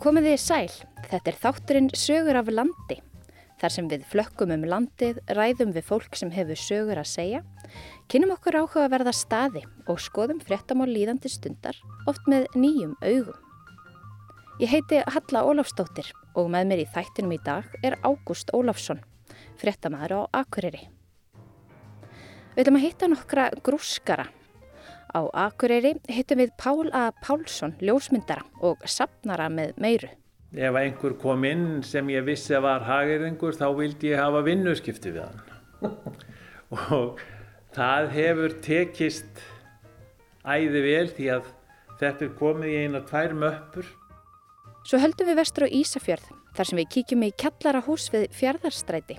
Komið þið sæl, þetta er þátturinn Sögur af landi. Þar sem við flökkum um landið, ræðum við fólk sem hefur sögur að segja, kynum okkur áhuga að verða staði og skoðum fréttamál líðandi stundar, oft með nýjum augum. Ég heiti Halla Ólafstóttir og með mér í þættinum í dag er Ágúst Ólafsson, fréttamaður á Akureyri. Við ætlum að hitta nokkra grúskara. Á Akureyri hittum við Pál A. Pálsson, ljósmyndara og sapnara með meiru. Ef einhver kom inn sem ég vissi að var hageringur þá vildi ég hafa vinnuskipti við hann. og það hefur tekist æði vel því að þetta er komið í eina tvær möppur. Svo höldum við vestur á Ísafjörð þar sem við kíkjum í kjallara hús við fjörðarstræti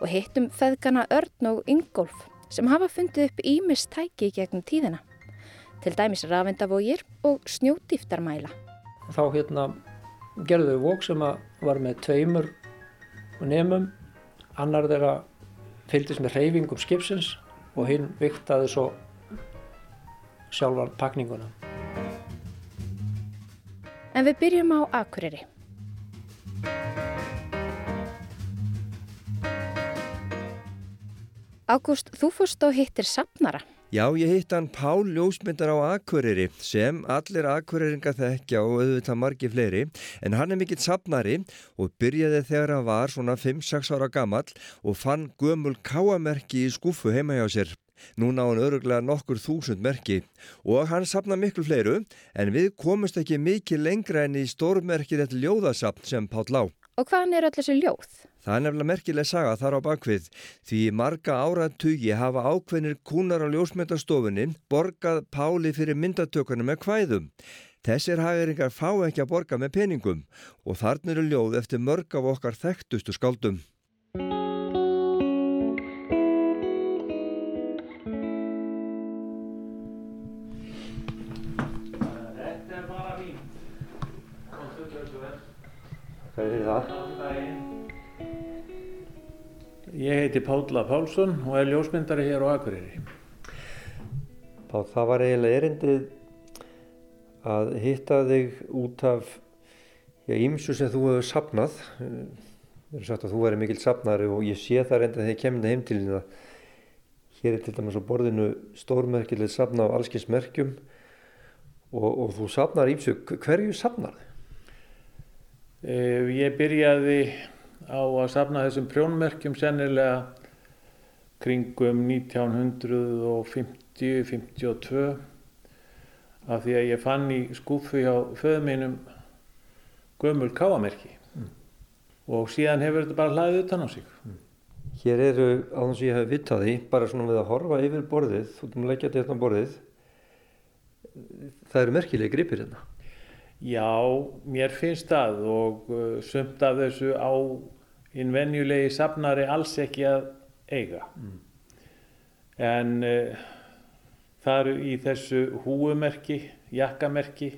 og hittum feðgana Örn og Ingolf sem hafa fundið upp ímis tæki gegnum tíðina. Til dæmis rafendavógir og snjódýftarmæla. Þá hérna gerðu við vók sem var með tveimur nefnum. Annar þeirra fylgist með reyfingum skipsins og hinn viktaði svo sjálfan pakninguna. En við byrjum á Akureyri. Ágúst, þú fórst og hittir sapnara. Já, ég hitt hann Pál Ljósmyndar á Akureyri sem allir Akureyringa þekkja og auðvitað margi fleiri en hann er mikill sapnari og byrjaði þegar hann var svona 5-6 ára gammal og fann gömul káamerki í skuffu heima hjá sér. Nú ná hann öruglega nokkur þúsund merki og hann sapna miklu fleiru en við komumst ekki mikið lengra enn í stórmerkið þetta ljóðasapn sem Pál lá. Og hvaðan er öll þessu ljóð? Það er nefnilega merkileg saga þar á bakvið því marga áratugi hafa ákveðnir kúnar á ljósmyndastofunni borgað Páli fyrir myndatökunum með hvæðum. Þessir hageringar fá ekki að borga með peningum og þarna eru ljóð eftir mörg af okkar þekktustu skáldum. Hvað er það? Ég heiti Pálla Pálsson og er ljósmyndari hér á Akureyri. Pá, það var eiginlega erindið að hitta þig út af ímsu sem þú hefur sapnað. Það er sagt að þú væri mikill sapnari og ég sé það reynda þegar ég kemur það heim til þín að hér er til dæmis á borðinu stórmerkileg sapna á allskismerkjum og, og þú sapnar ímsu. Hverju sapnar þið? Eh, Ég byrjaði á að safna þessum prjónmerkjum sennilega kringum 1950-52 af því að ég fann í skúfu hjá föðuminum gömul káamerki og síðan hefur þetta bara hlaðið utan á sig. Hér eru, á þess að ég hef vitað því, bara svona við að horfa yfir borðið, þú erum að leggja þetta á borðið, það eru merkilegi gripir hérna. Já, mér finnst það og uh, sumt af þessu á innvenjulegi safnari alls ekki að eiga. En uh, það eru í þessu húumerki, jakkamerki,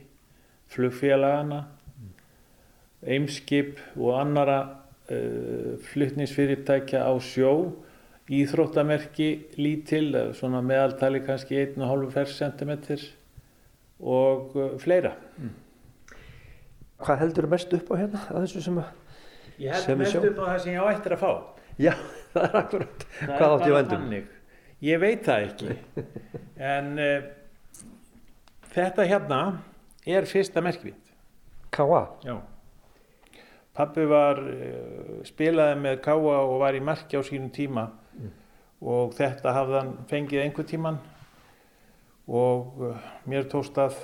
flugfélagana, eimskip og annara uh, fluttningsfyrirtækja á sjó, íþróttamerki lítil, svona meðaltali kannski 1,5 fercentimetr og uh, fleira. Hvað heldur mest upp á hérna að þessu sem að... Ég held mest sjáum. upp á það sem ég á eftir að fá. Já, það er akkurat. Það Hvað átti ég bara vendum? þannig. Ég veit það ekki. en uh, þetta hérna er fyrsta merkvind. K.A. Já. Pappi var, uh, spilaði með Káa og var í marki á sínum tíma og þetta hafði hann fengið einhver tíman og uh, mér tókst að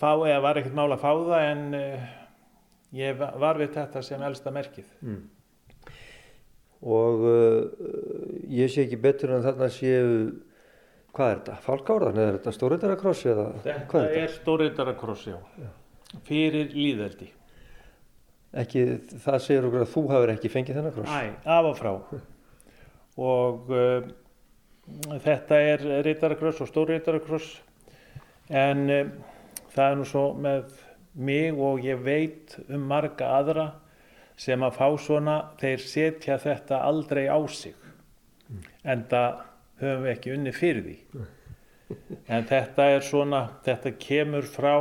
fá, eða var ekkert mál að fá það en uh, ég va- var við þetta sem elsta merkið. Og uh, ég sé ekki betur en þarna séu, hvað er þetta? Fálkárðan eða er þetta stóriðarakross eða Þetta hvað er þetta? er stóriðarakross, já. Fyrir líðeldi. Ekki, það segir okkur að þú hafur ekki fengið þennan kross. Æ, af og frá. Og uh, þetta er reytarakross og stórreytarakross. En það er nú svo með mig og ég veit um marga aðra sem að fá svona, þeir setja þetta aldrei á sig. En það höfum við ekki unni fyrir því. En þetta er svona, þetta kemur frá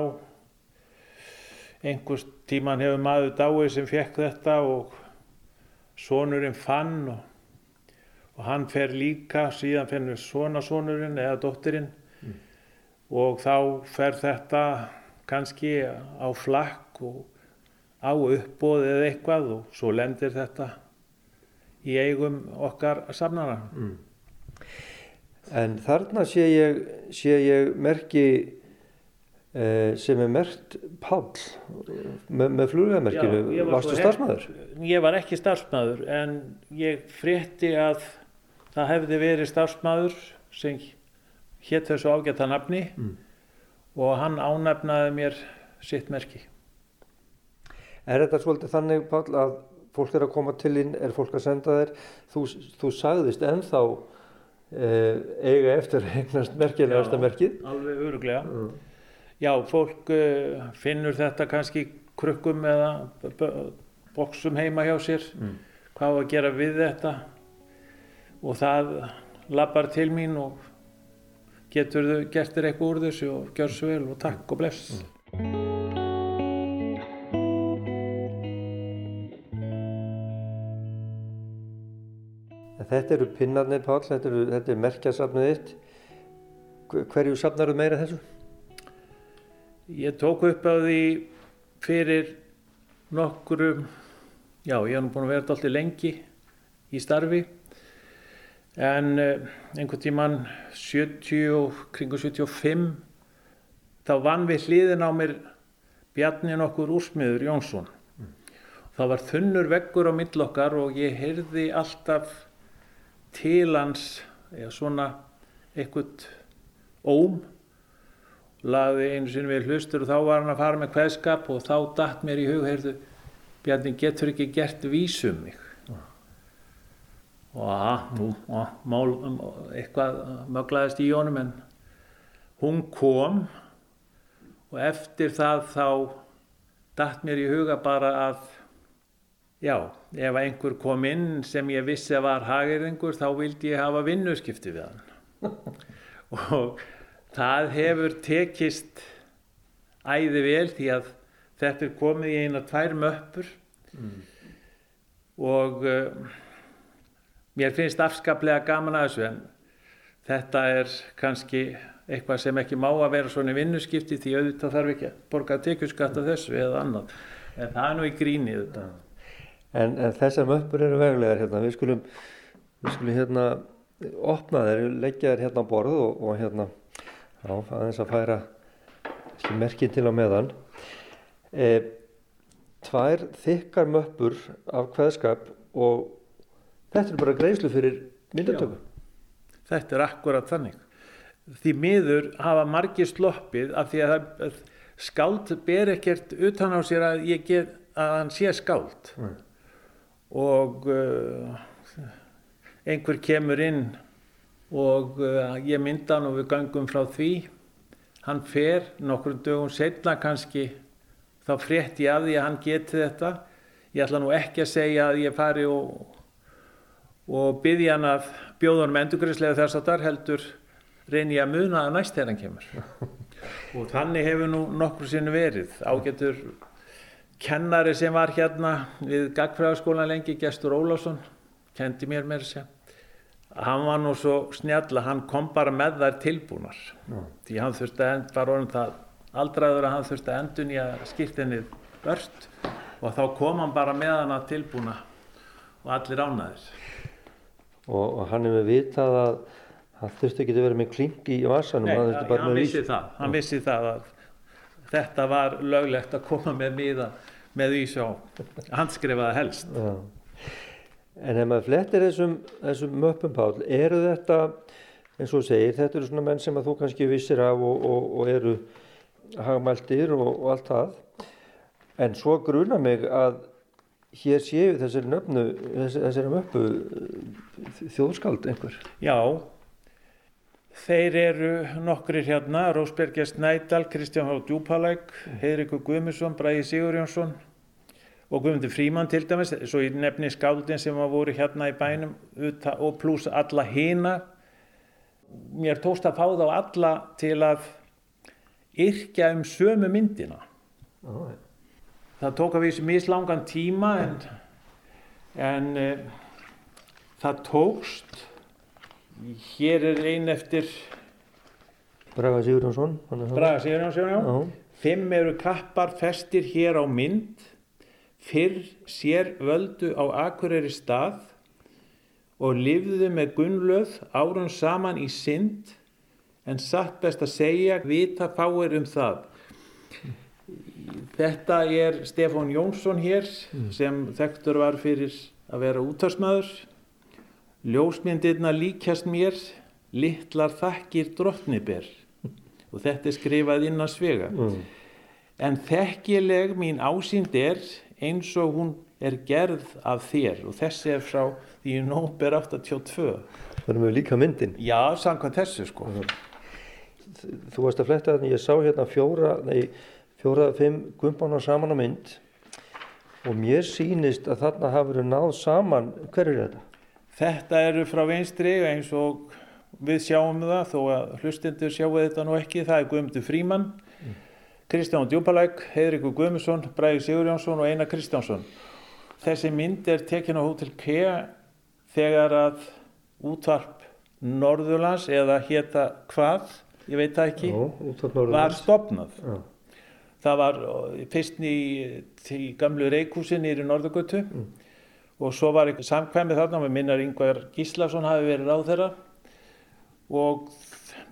einhvers tíman hefur maður dáið sem fekk þetta og sonurinn fann og, og hann fer líka, síðan fennur svona sonurinn eða dóttirinn og þá fer þetta kannski á flakk og á uppbóð eða eitthvað og svo lendir þetta í eigum okkar samnara. En þarna sé ég, sé ég merki eh, sem er mert Páll með, með var Varstu starfsmæður? Ég var ekki starfsmæður en ég frétti að það hefði verið starfsmæður sem hétt þessu ágæta nafni og hann ánefnaði mér sitt merki. Er þetta svolítið þannig, Páll, að fólk er að koma til inn, er fólk að senda þér? Þú, þú sagðist ennþá eh, eiga eftir að eignast merkilegasta Já. merkið. Alveg öruglega. Já, fólk uh, finnur þetta kannski krukkum eða b- b- boxum heima hjá sér. Hvað á að gera við þetta? Og það lappar til mín og getur þau gert þér eitthvað úr þessu og gjör svo vel og takk og bless. En Þetta eru pinnarnir, Páll, þetta, eru, þetta er merkjasafnið þitt. Hver- Hverju safnar meira þessu? Ég tók upp á því fyrir nokkrum, já ég hef nú búin að vera alltaf lengi í starfi en eh, einhvern tíman 70, og- kringu 75 þá vann við hliðin á mér Bjarni nokkur úrsmiður Jónsson. Það var þunnur veggur á millokkar og ég heyrði alltaf til hans eða svona eitthvað óm lagði einu sinni við hlustur og þá var hann að fara með kveðskap og þá datt mér í hug, heyrðu, Bjarni getur ekki gert vísum mig. Og nú, mál, eitthvað möglaðist í honum en hún kom og eftir það þá datt mér í huga bara að, já, ef einhver kom inn sem ég vissi að var hagirðingur þá vildi ég hafa vinnuskipti við hann. og það hefur tekist æði vel því að þetta er komið í eina tvær möppur og uh, mér finnst afskaplega gaman að þessu en þetta er kannski eitthvað sem ekki má að vera svona vinnuskipti því auðvitað þarf ekki að borga tekjuskatt af þessu eða annað en það er nú í gríni þetta En, en þessar möppur eru veglegar hérna. Við skulum, við skulum hérna opna þeir, leggja þeir hérna á borð og, og hérna, já, aðeins að færa merkin til á meðan. E, tvær þykkar möppur af kveðskap og þetta er bara greiðslu fyrir myndatöku. Þetta er akkurat þannig. Því miður hafa margir sloppið af því að, skáld ber ekkert utan á sér að, ég get, að hann sé skáld. Og uh, einhver kemur inn og uh, ég mynda hann og við gangum frá því. Hann fer nokkur dögum setna kannski þá frétt ég af því að hann geti þetta. Ég ætla nú ekki að segja að ég fari og og byggja hann að bjóða hann með endurgræslega þess að þar heldur reyni að muna að næst þegar hann kemur. og þannig hefur nú nokkur sinni verið. Ágættur kennari sem var hérna við Gagfræðaskólan lengi, Gestur Ólafsson, kendi mér mér sér. Hann var nú svo snjall að hann kom bara með þær tilbúnar. Því hann þurfti að end, var orðin það aldraður að hann þurfti að endun í að skýrtinni bört og þá kom hann bara með hana tilbúna og allir ánæðir. Og, og hann hefur vitað að hann þurfti ekki að vera með klink í vasanum, Nei, hann bara hann vissi það, hann vissi það að þetta var löglegt að koma með miða með vís á handskrifaða helst. Já. En ef maður flettir þessum, þessum möppum Pál, eru þetta, eins og segir, þetta eru svona menn sem að þú kannski vissir af og, og, og eru hagmæltir og, og allt það. En svo gruna mig að hér séu þessari nöfnu, þessari, möppu eh, þjóðskald einhver. Já, þeir eru nokkrir hérna, Rósbergja Snædal, Kristján H. Djúpalæk, Heiðrikur Guðmusson, Bræði Sigurjónsson og Guðmundur Fríman til dæmis, svo ég nefni skáldin sem að voru hérna í bænum og pluss alla hina. Mér tókst að fá þá alla til að yrkja um sömu myndina. Já, það tók að vísu mislangan tíma en, en uh, það tókst. Hér er ein eftir Braga það. Braga Sigurjónsson, já. Já. Fimm eru kappar festir hér á mynd, fyrr sér völdu á Akureyri stað og lifðu með Gunnlöð árum saman í synd, en satt best að segja, vita fáir um það. Þetta er Stefán Jónsson hér, sem þekktur var fyrir að vera útvarsmaður. Ljósmyndirna líkjast mér, litlar þakkir drottniber. Og þetta er skrifað inn að svega. Mm. En þekkileg mín ásýnd er eins og hún er gerð af þér og þessi er frá því í nóber 82. Það erum við líka myndin. Já, samkvæmt þessu sko. Þú varst að fletta þannig, ég sá hérna fjóra, nei, fjóra, fimm gumbána saman á mynd og mér sýnist að þarna hafa verið náð saman, hver er þetta? Þetta eru frá vinstri eins og við sjáum það þó að hlustindur sjáu þetta nú ekki. Það er Guðmundur Fríman, Kristján Djúpalæk, Heiðrikur Guðmundsson, Bræði Sigurjónsson og Einar Kristjánsson. Þessi mynd er tekin á Hotel Kea þegar að útvarp Norðurlands eða hétta hvað, ég veit það ekki, af var stopnað. Já. Það var fyrst í, í gamlu reikúsi nýri Norðurgötu og svo var eitthvað samkvæmið þarna með minnar Yngvar Gíslason hafi verið ráð þeirra og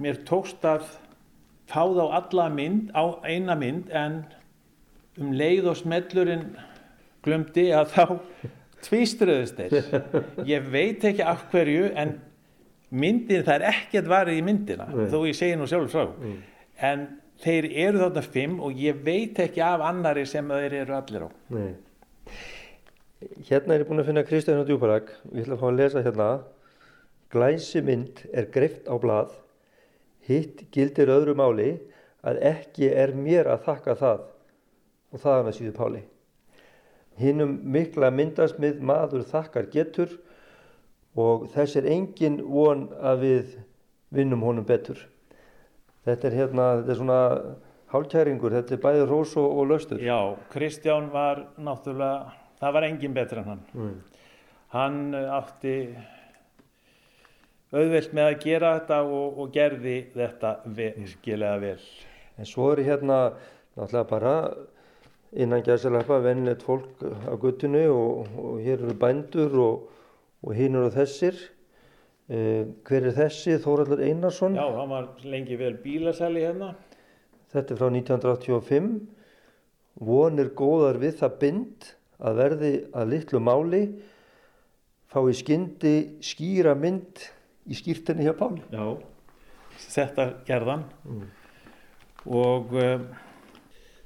mér tókst að fá þá alla mynd á eina mynd en um leið og smellurinn glumdi að þá tvístruðust þeir. Ég veit ekki af hverju en myndin, það er ekkert varið í myndina Nei. þó ég segi nú sjálfur frá. En þeir eru þarna fimm og ég veit ekki af annari sem þeir eru allir á. Nei. Hérna er ég búinn að finna Kristján og Djúpalag. Ég ætla að fá að lesa hérna. Glæsi mynd er greift á blað. Hitt gildir öðru máli að ekki er mér að þakka það. Og það er með síðu Páli. Hinnum mikla myndasmið maður þakkar getur og þess er engin von að við vinnum honum betur. Þetta er hérna, þetta er svona hálkæringur, þetta er bæði rós og, og löstur. Já, Kristján var náttúrulega, það var engin betur en hann. Mm. Hann uh, átti auðvelt með að gera þetta og, og gerði þetta virkilega vel. En svo er hérna náttúrulega bara innan gæsalappa vennilegt fólk á guttinu og, og hér eru bændur og, og hinn eru þessir. Eh, hver er þessi? Þóraldur Einarsson. Já, hann var lengi vel bílasæli hérna. Þetta er frá 1985. Vonir góðar við það bind að verði að litlu máli fái skyndi skýra mynd í skýrtinni hjá Páli. Já. Þetta gerðan. Og uh,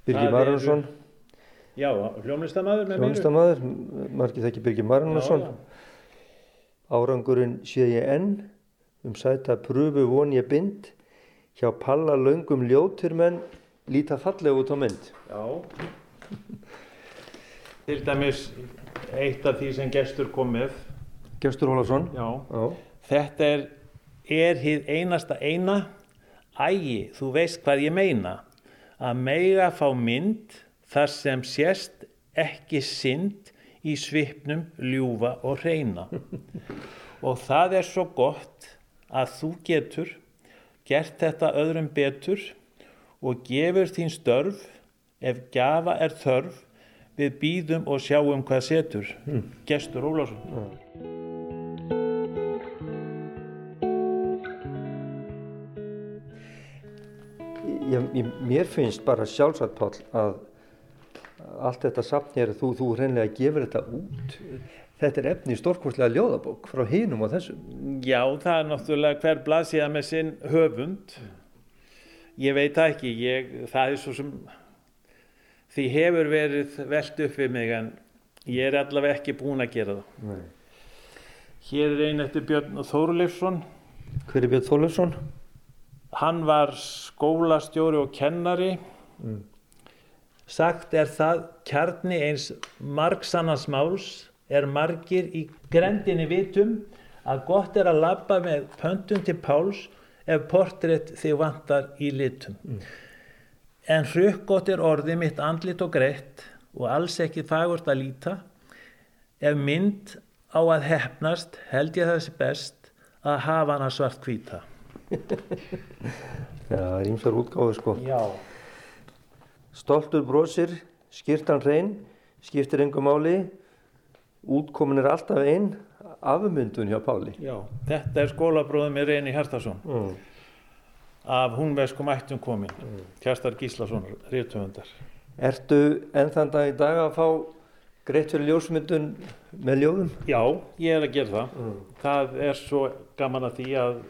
Birgir Það Marunusson, já, hljómlistamæður með mér. hljónstamæður, margir þekki Birgir Marunusson. Árangurinn sé ég enn, um sæta pröfu von ég bind, hjá palla löngum ljótir menn, líta fallega út á mynd. Já. Til dæmis eitt af því sem gestur kom með. Gestur Hólason. Já. Já. Þetta er, er hið einasta eina. Ægi, þú veist hvað ég meina. Að mega fá mynd þar sem sést ekki synd í svipnum ljúfa og reyna. og það er svo gott að þú getur gert þetta öðrum betur og gefur þín störf ef gjafa er þörf við býðum og sjáum hvað setur. Gestur Ólásson. Ég, ég, mér finnst bara sjálfsagt Páll að allt þetta safn hér, þú, þú reynlega gefur þetta út. Þetta er efni í stórkostlega ljóðabók frá hinum og þessum. Já, það er náttúrulega hver blaðsíða með sinn höfund. Ég veit það ekki, ég, það er svo sem því hefur verið velt upp við mig en ég er allavega ekki búinn að gera það. Nei. Hér er einn eftir Björn Þórleifsson. Hver er Björn Þorleifsson? Hann var skólastjóri og kennari. Sagt er það kjarni eins margsannans máls er margir í grendinni vitum að gott er að labba með pöntun til Páls ef portrétt þig vantar í litum. En hrukkgott er orði mitt andlit og greitt og alls ekki fagurt að líta. Ef mynd á að hefnast held ég þessi best að hafa hana svart hvíta. Já, það er ímsar útgáðu sko. Já. Stoltur brosir, skýrtan hrein, skiptir engum máli, útkomin er alltaf einn, afmyndun hjá Páli. Já, þetta er skólabróðum með Reyni Hjartarsson Mm. af húnveskum ættum komin, Kjastar Gíslason, ríðtöfundar. Ertu enn þann dag í dag að fá greitt fyrir ljósmyndun með ljóðum? Já, ég er að gera það. Það er svo gaman að því að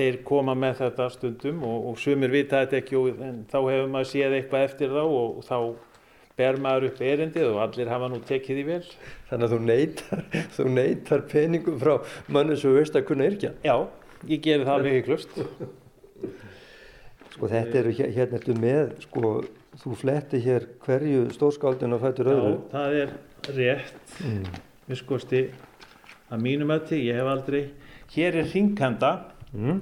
þeir koma með þetta stundum og, og sumir vita þetta ekki og en þá hefur maður séð eitthvað eftir þá og, þá ber maður upp erindið og allir hafa nú tekið því vel. Þannig að þú neytar, þú neytar peningum frá manni sem þú veist að kunna yrkja. Já, ég geri það alveg hygglust. Sko þetta eru, hér- hérna ertu með, sko, þú fletti hér hverju stórskáldinu og fættur öðru. Já, það er rétt. Mm. Við skoðsti að mínum ötti, ég hef aldrei. Hér er hringkanda. Mm.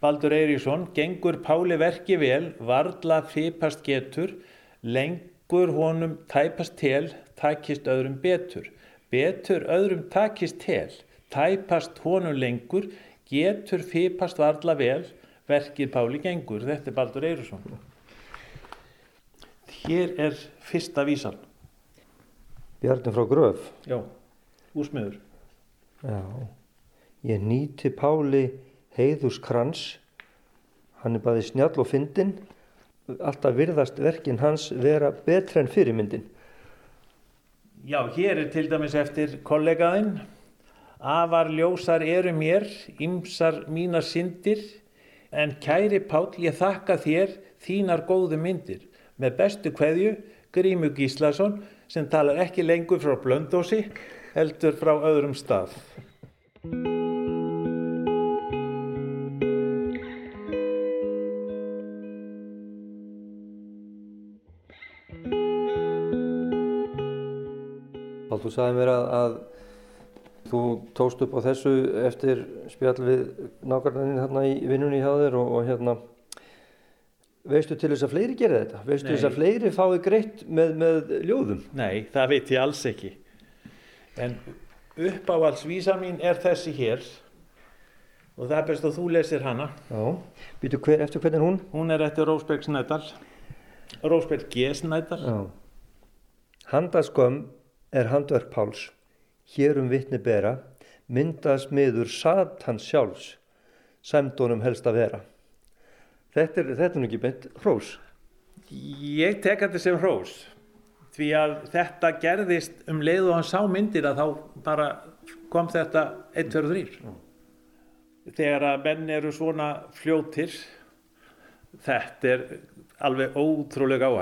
Baldur Eiríksson, gengur Páli verki vel, varla fipast getur, lengur honum tæpast tel, takist öðrum betur. Betur öðrum takist tel, tæpast honum lengur, getur fipast varla vel, verkið Páli gengur. Þetta er Baldur Eiríksson. Hér er fyrsta vísan. Bjarni frá Gröf. Já, úrsmiður. Já. Ég nýti Páli heiðuskrans. Hann er bæði snjall og fyndin. Alltaf virðast verkin hans vera betra en fyrirmyndin. Já, hér er til dæmis eftir kollegaðinn. Afar ljósar eru mér, ymsar mínar syndir, en kæri Páll, ég þakka þér þínar góðu myndir. Með bestu kveðju, Grímu Gíslason, sem talar ekki lengur frá Blöndósi, heldur frá öðrum stað. Þú sagði mér að, að þú tókst upp á þessu eftir spjall við nákvæmlega þarna í vinnunni hjá þér og, og hérna veistu til þess að fleiri gera þetta? Veistu Nei. þess að fleiri fái greitt með, með ljóðum? Nei, það veit ég alls ekki. En uppáhaldsvísa mín er þessi hér og það er best að þú lesir hana. Já. Býtu hver, eftir hvernig er hún? Hún er eftir Rósberg Snædal, Rósberg G. Snædal. Já. Handaskömm er handverk Páls. Hér um vitni bera, myndast miður Satans sjálfs, sæmdónum helst að vera. Þetta er, þetta er nú ekki beint hrós. Ég tek þetta sem hrós því að þetta gerðist um leið og hann sá myndir að þá bara kom þetta 1, 2, 3 þegar að menn eru svona fljótir þetta er alveg ótrúlega á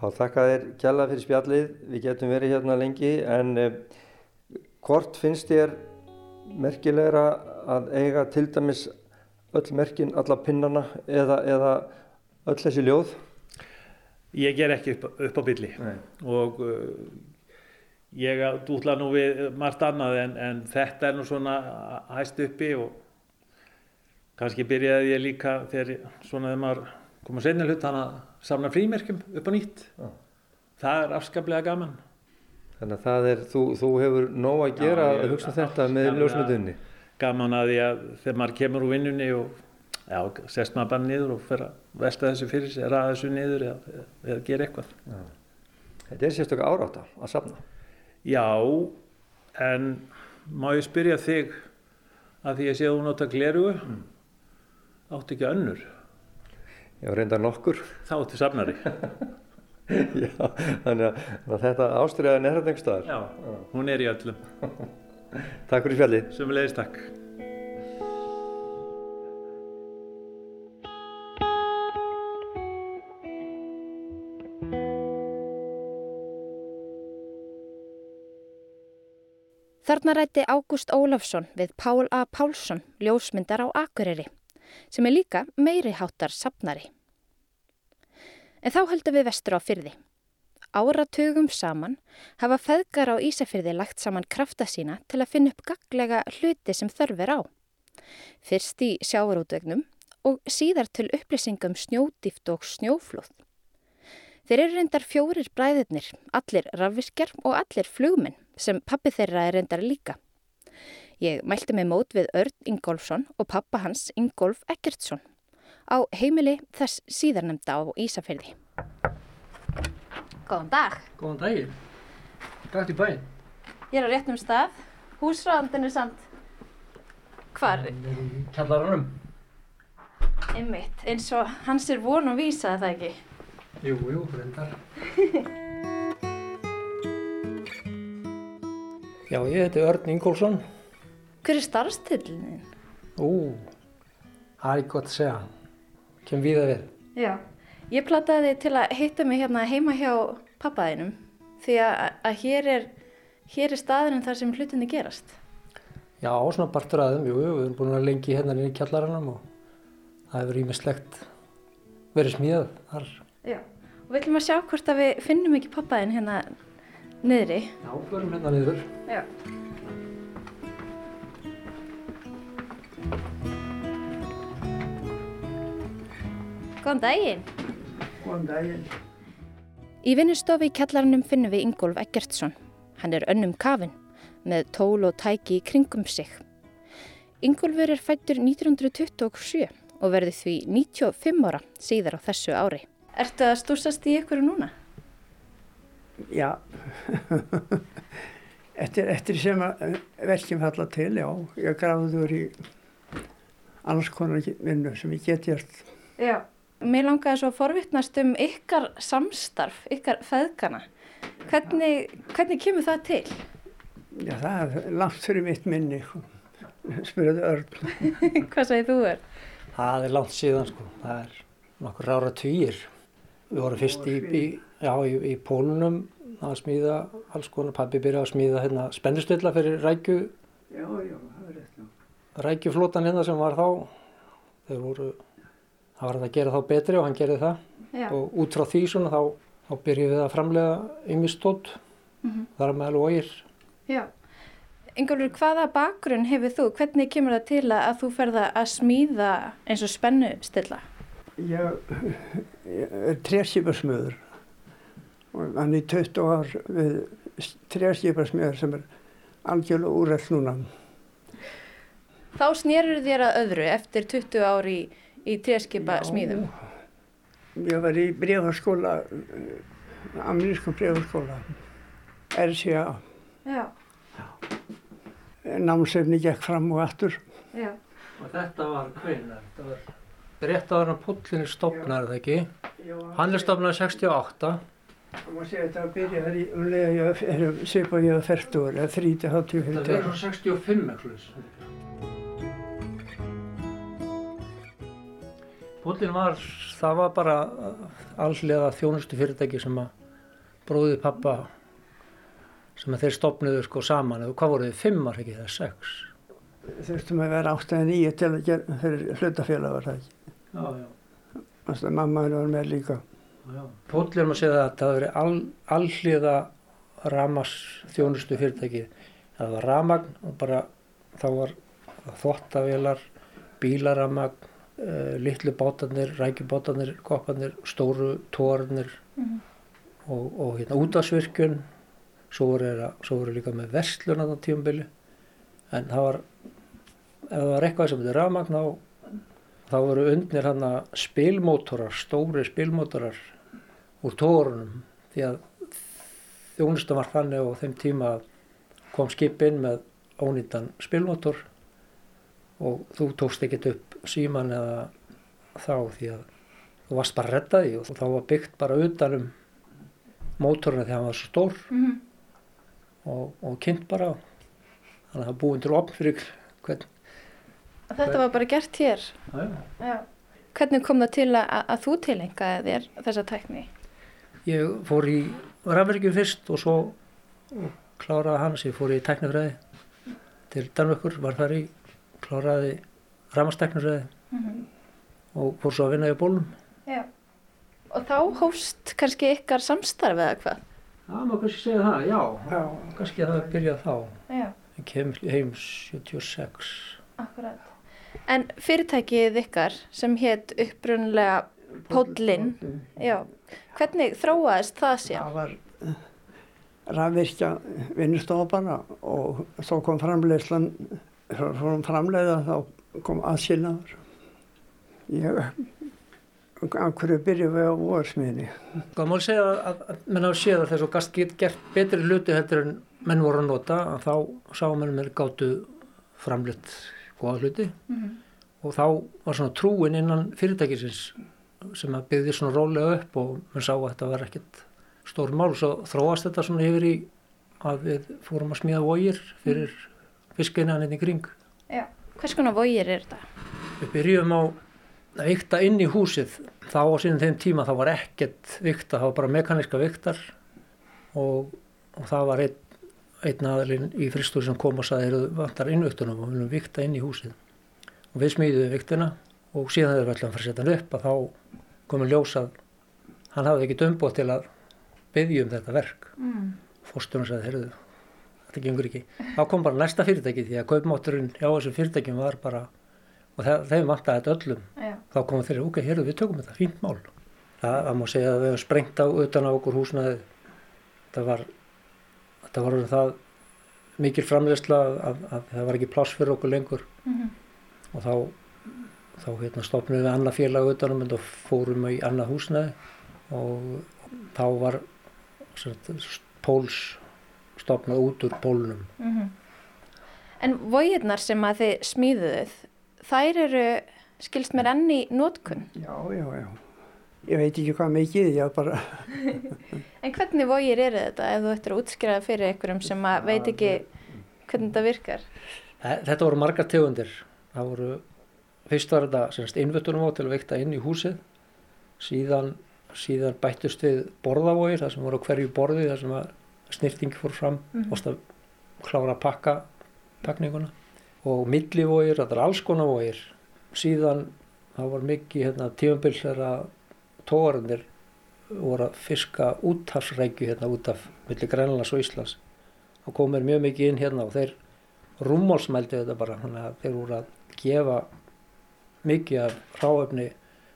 Pál, þakka þér kjalla fyrir spjallið. Við getum verið hérna lengi en eh, hvort finnst þér merkilegra að eiga til dæmis öll merkin, alla pinnana eða, eða öll þessi ljóð? ég ger ekki upp, upp á billi Nei. og uh, ég dútla nú við margt annað en, en þetta er nú svona hæst uppi og kannski byrjaði ég líka þegar svona þegar maður kom að segna hlut hann að samna frímerkjum upp á nýtt Já. það er afskaplega gaman Þannig að það er, þú, þú hefur nóg að gera Já, að hugsa þetta með ljósmyndunni. gaman að því að þegar maður kemur úr vinnunni og já, sest maður bara niður og fer að velta þessu fyrir sig, ræða þessu niður eða, eða, gera eitthvað Þetta er sérstöku árátta að safna. Já, en má ég spyrja þig að því ég sé að þú nota glerugu áttu ekki önnur Já, reyndar nokkur. þá áttu safnari Já, þannig að, þetta ástriðaðin er þetta einhver staðar. Já, hún er í öllum Takk fyrir spjallið. Sumulegis takk Þarna rætti Ágúst Ólafsson við Pál A. Pálsson, ljósmyndar á Akureyri, sem er líka meiri háttar sapnari. En þá höldum við vestur á fyrði. Áratugum saman hafa feðgar á Ísafyrði lagt saman krafta sína til að finna upp gaglega hluti sem þörfir á. Fyrst í sjávarútvegnum og síðar til upplýsingum snjódýft og snjóflóð. Þeir eru reyndar fjórir bræðirnir, allir rafviskjar og allir flugminn sem pappi þeirra er reyndar líka. Ég mælti mig mót við Örn Ingólfsson og pappa hans Ingólf Eggertsson á heimili þess síðarnemda á Ísafyrði. Góðan dag. Góðan daginn. Gætt í bæinn. Ég er á réttum stað. Húsráðandinn er samt hvar? Kjallaranum. Einmitt, eins og hans er von og vísa það ekki. Jú, jú, reyndar. Já, ég heiti Örn Ingólfsson. Hver er starfstillinin? Ú, það er gott að segja. Kem við að við. Já, ég plattaði til að hitta mig hérna heima hjá pappaðinum því að, að hér er, hér er staðurinn þar sem hlutinni gerast. Já, svona partur aðeim, jú, við erum búin að lengi hérna inn í kjallaranum og það hefur ímislegt verið smíðað þar. Já, og við ætlum að sjá hvort að við finnum ekki pappaðin hérna niðri. Já, förum hérna niður. Já. Góðan daginn. Góðan daginn. Í vinnustofi í kjallarannum finnum við Ingólf Eggertsson. Hann er önnum kafin með tól og tæki í kringum sig. Ingólfur er fættur 1927 og verði því 95 ára síðar á þessu ári. Ertu að stúsast í ykkur núna? Já, eftir, eftir sem að verkjum falla til, já, ég gráður í annars konar vinnu sem ég get gert. Já. Mér langaði svo að forvittnast um ykkar samstarf, ykkar feðgana. Hvernig, hvernig kemur það til? Já, það er langt fyrir mitt minni, spyrjaði Örn. Hvað sagði þú er? Það er langt síðan, sko. Það er nokkur ára týjir. Við vorum fyrst í, í, já, í, í pólunum að smíða alls konar. Pabbi byrjaði að smíða hérna, spennustilla fyrir rækju, Já, já, það er rétt, rækjuflótan hérna sem var þá. Þeir voru, það var hægt að gera þá betri og hann gerði það. Já. Og út frá því svona þá, þá byrjuðum við að framlega yngistótt, Mhm. þar með alveg ógir. Já. Ingólfur, hvaða bakgrunn hefur þú? Hvernig kemur það til að þú ferða að smíða eins og spennu stilla? Ég, ég er trérskiparsmiður og hann er 20 ár við trérskiparsmiður sem er algjörlega úrreld núna. Þá snýrur þér að öðru eftir 20 ár í, í tréskipa smíðum. Ég var í brefaskóla, amerískum brefaskóla, RCA. Já, Námsefni gekk fram og aftur. já. Og þetta var hvenar? Þetta var rétt áður en Póllin er stopnar, er það ekki? Hann er stopnað 68. Það má segja að þetta byrja þar í umlega ég er svipað ég að færtur eða þríti hátíu fyrir Það verður svo 65 eitthvað. Póllin var, það var bara allega þjónustu fyrirtæki sem að bróði pappa sem að þeir stopnuðu sko saman. eða Hvað voru þið? Fimm var ekki það? Sex? Þurftum að vera átt eða nýju til að gera fyrir hlutafélag var það ekki. Já, já. Þannig að mamma henni var með líka. Póllin maður segja að það verið all, alliða ramas þjónustu fyrirtæki. Það var ramagn og bara þá var þvottavélar, bílaramagn, uh, litlu bátarnir, rækjubátarnir, kopparnir, stóru tórnir og, og hérna útásvirkjun. Svo voru, þeirra, svo voru líka með verslun á það tíumbili. En það var, ef það var eitthvað sem þetta ramagn þá þá voru undnir hann að spilmótorar, stóri spilmótorar úr tórunum því að þjónustan var þannig og þeim tíma kom skip inn með ónýttan spilmótor og þú tókst ekkert upp síman eða þá því að þú varst bara reddaði og þá var byggt bara utanum mótorina því að hann var svo stór Mhm. og, og kynnt bara þannig að það búin til opn fyrir hvern Þetta var bara gert hér. já, Já. Hvernig kom það til að, að þú tilengaði þér þessa tækni? Ég fór í rafverkjum fyrst og svo kláraði hans, ég fór í teknifræði til Danvökkur, var þar í, kláraði ramasteknifræði Mhm. og fór svo að vinna í bólum. Já. Og þá hófst kannski ykkar samstarf eða hvað? Það má kannski segja það, já. Já. Kannski að það byrjað þá. Já, Ég kem heim 76. akkurat. En fyrirtækið ykkar sem hétt upprunlega Póllinn, já, hvernig þróaðist það sér? Það var rafvirkja vinnustofa bara og svo kom framleiðslan, svo kom framleiða þá kom aðskilnaður. Ég, af hverju byrjuðum við á vorsmiðni? Hvað má segja að, að, að menn hafa séð að þess að gast get gert betri hluti heldur en menn voru að nota að þá sá menn mér gátu framleitt góða hluti og þá var svona trúin innan fyrirtækisins sem að byggði svona rólega upp og mann sá að þetta var ekkert stór mál svo þróast þetta svona yfir í að við fórum að smíða vógir fyrir fiskina hann inn í kring. Já. Hvers konar vógir er þetta? Við byrjum á að vikta inn í húsið. Þá á sínum þeim tíma þá var ekkert vikta, það var bara mekaniska viktar og, og það var einn, einn aðalinn í fristur sem kom og saði þeir vantar innvöktunum og við viljum vikta inn í húsið. Og við smíðum viktina og síðan þegar við ætlum að fara að setja hann upp að þá komum ljós að hann hafði ekki dömbóð til að byggja um þetta verk. Mm. Fórstunum sagði, heyrðu, þetta gengur ekki. Þá kom bara næsta fyrirtæki því að kaupmátturinn hjá þessum fyrirtækjum var bara, og það, þeim vantaði þetta öllum. Já. Þá komum þeir, ok, heyrðu, við tökum þetta, fínt mál. Það, það má segja að við hefum sprengt á utan á okkur húsnaði. Það var, þetta var það mikil framleysla að, að, að það var ekki pláss fyrir okkur lengur Mhm. og þá, þá hérna, stopnum við annað félag utanum og fórum í annað húsnaði og þá var póls stopnað út úr pólunum. Mhm. En vógirnar sem að þið smíðuð, þær eru, skilst mér enn í nótkun. Já, já, já. Ég veit ekki hvað mikið, ég bara, En hvernig vógir eru þetta ef þú ættir að útskriða fyrir einhverjum sem að veit ekki hvernig þetta virkar? Þe- Þetta voru margar tegundir. Það voru, fyrst var þetta semst innvöttunum á til að veikta inn í húsið, síðan, síðan bættust við borðavógir, það sem voru hverju borði, það sem að snirtingi fór fram, mm Mhm. að klára að pakka pakninguna og millivógir, þetta er alls konar vógir. Síðan það var mikið hérna, tífambil þegar að tógarundir voru að fiska úthafsrækju hérna út af milli Grænlands og Íslands og komir mjög mikið inn hérna og þeir rúmmálsmældu þetta bara þannig að þeir voru að gefa mikið af ráefni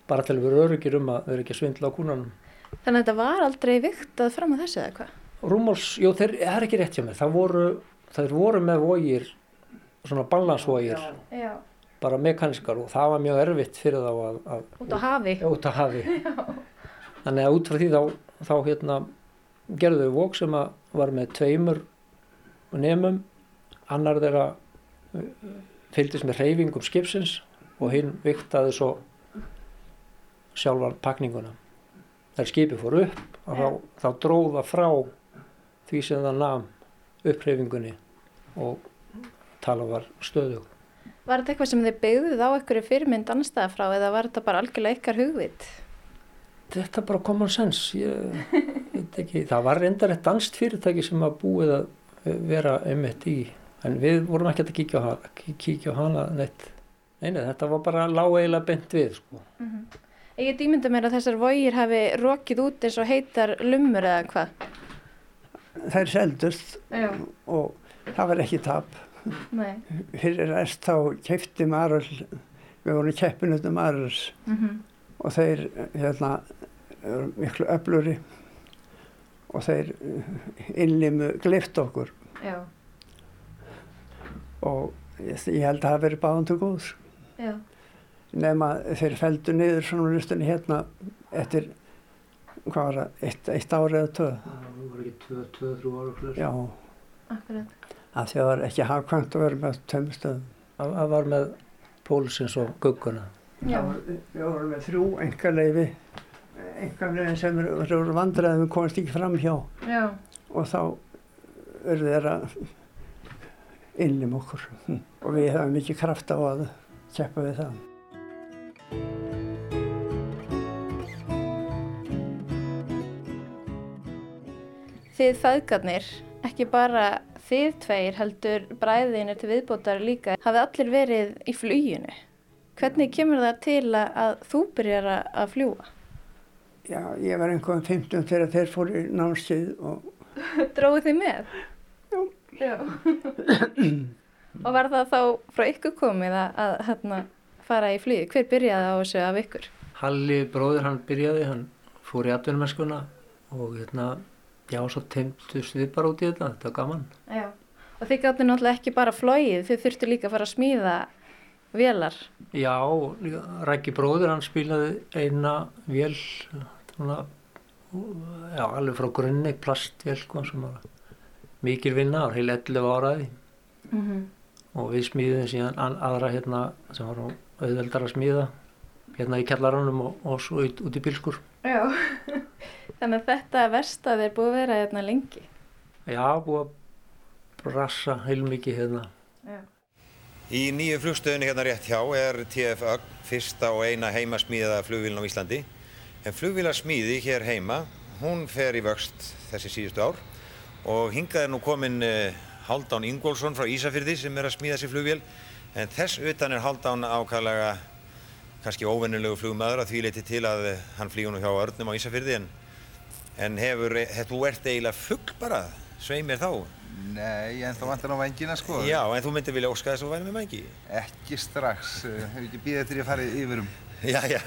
bara til að vera öryggir um að vera ekki svindla á kúnanum. Þannig að þetta var aldrei viktað fram á þessu eða hvað? Rúmmáls, jú þeir, það er ekki rétt hjá mér, það voru, þeir voru með vógir, svona balansvógir, Já. bara mekanískar og það var mjög erfitt fyrir þá að, að Út á hafi? út að hafi. Þannig að út frá því þá, þá hérna, gerðu þau vók sem var með tveimur nefnum, annar þeirra uh, fylgdist með reyfingum skipsins og hinn viktaði svo sjálfan pakninguna. Þegar skipi fór upp, að þá, þá dróða frá því sem það nam uppreyfingunni og tala var stöðug. Var þetta eitthvað sem þið byggðuð á einhverju fyrirmynd annarstaða frá eða var þetta bara algjörlega ykkar hugvit? Þetta er bara common sense, ég veit ekki, það var reyndar eitt danst fyrirtæki sem að búið að vera einmitt í, en við vorum ekki að kíkja á hana, kíkja á hana neitt. Nei, nei, þetta var bara lág eiginlega bent við, sko. Ég get ímynda mér að þessar vógir hafi rokið út eins og heitar lumur eða hvað? Þær seldust Já. og það var ekki tap. Nei. Fyrir rest þá kefti Marul, við vorum keppinutum Maruls Mm og þeir hérna miklu öfluri og þeir innlimu glift okkur Já. og ég, ég held að það hafi verið báðan til góðs. Já. nema þeir feldu niður svona lustunni hérna eftir hvað var það, eitt, eitt ári eða tvö Það var ekki 2-3 ára fyrir. já, Akkurat. að því að það var ekki hafkvæmt að vera með tömmustöðum Það var með pólsins og gugguna. Já. við vorum með þrjú engaleifi engaleifi sem eru vandræðum við komast ekki fram hjá Já. og þá eru þeir að innlim okkur og við hefum mikið kraft á að keppa við það Þið feðgarnir, ekki bara þið tveir heldur bræðinir til viðbótar líka, hafið allir verið í fluginu. Hvernig kemur það til að, að þú byrjar að- að fljúa? Já, ég var einhverjum 15 þegar þeir fóru í námskeið og Dróðu þið með? Já. og var það þá frá ykkur komið að, að hérna, fara í flýði? Hver byrjaði á þessu af ykkur? Halli bróður hann byrjaði, hann fór í atvinnumennskuna og hérna, já, svo teimtust við bara út í þetta, þetta var gaman. Já. Og þið gáttu náttúrulega ekki bara flóið, þið þurftu líka að fara að smíða vélar. Já, Rækki bróður hann spilaði eina vél, svona, já, alveg frá grunni, plastvél, sko, sem var mikil vinna, heil 11 áraði Mm -hmm. og við smíðum síðan an- aðra hérna sem var auðveldar að smíða hérna í kjallaranum og, og svo út, út í bílskur. Já. Þannig að þetta verstað er búið að vera hérna lengi. Já, búið að brassa heilmikið hérna. Já. Í nýju flugstöðinu hérna rétt hjá er TFÖ fyrsta og eina heimasmíðaða flugvílun á Íslandi. En flugvílasmíði hér heima, hún fer í vöxt þessi síðustu ár og hingað er nú komin uh, Haldán Ingólfsson frá Ísafyrði sem er að smíða sér flugvél. En þess utan er Haldán ákvæðlega kannski óvennulegu flugmaður að því leiti til að eh, hann flýgur nú hjá Örnum á Ísafyrði en, en hefur, þú ert eiginlega fugg bara, svei mér þá. Nei, en þá vantar á vængina sko. Já, en þú myndir vilja óska þess að væri með mængi. Ekki strax, eh, hefur ekki býðið eftir ég farið yfirum. Já, já.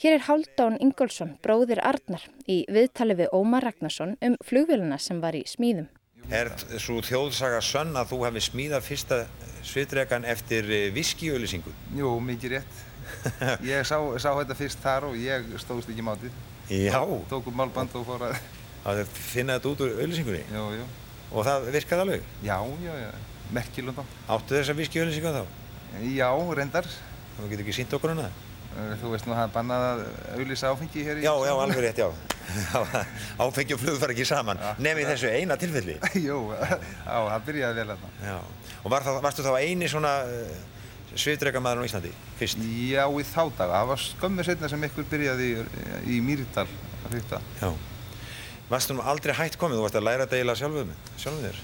Hér er Haldán Ingólfsson, bróðir Arnar, í viðtali við Ómar Ragnarsson um flugvéluna sem var í smíðum. Er svo þjóðsaga sönn að þú hefði smíðað fyrsta svitrekan eftir viskiauðlýsingu? Jú, mikið rétt. Ég sá, sá þetta fyrst þar og ég stóðst ekki mátið. Já. Tók upp málband og fór að... Að finna þetta út úr auðlýsingunni? Jú, jú. Og það virkaði alveg? Já, já, já. Merkilunda. Áttu þessa viskiauðlýsingu þá? Já, reyndar. Þú getur ekki sínt okkur hana? Þú veist nú að það er bannað að auðlýsa áfengi hér í... Já, já, alveg rétt, já. Áfengi og flug fara ekki saman, nefn í þessu eina tilfelli. Jú, já, það byrjaði vel að það. Já, og var það, varstu þá eini svona svitrekamæður á Íslandi, fyrst? Já, í þá daga. Það var skömmur setna sem ykkur byrjaði í, í Mýrdal að fyrta. Já. Varstu nú aldrei hætt komið, þú varst að læra þetta eiginlega sjálfuð, sjálfuð þér?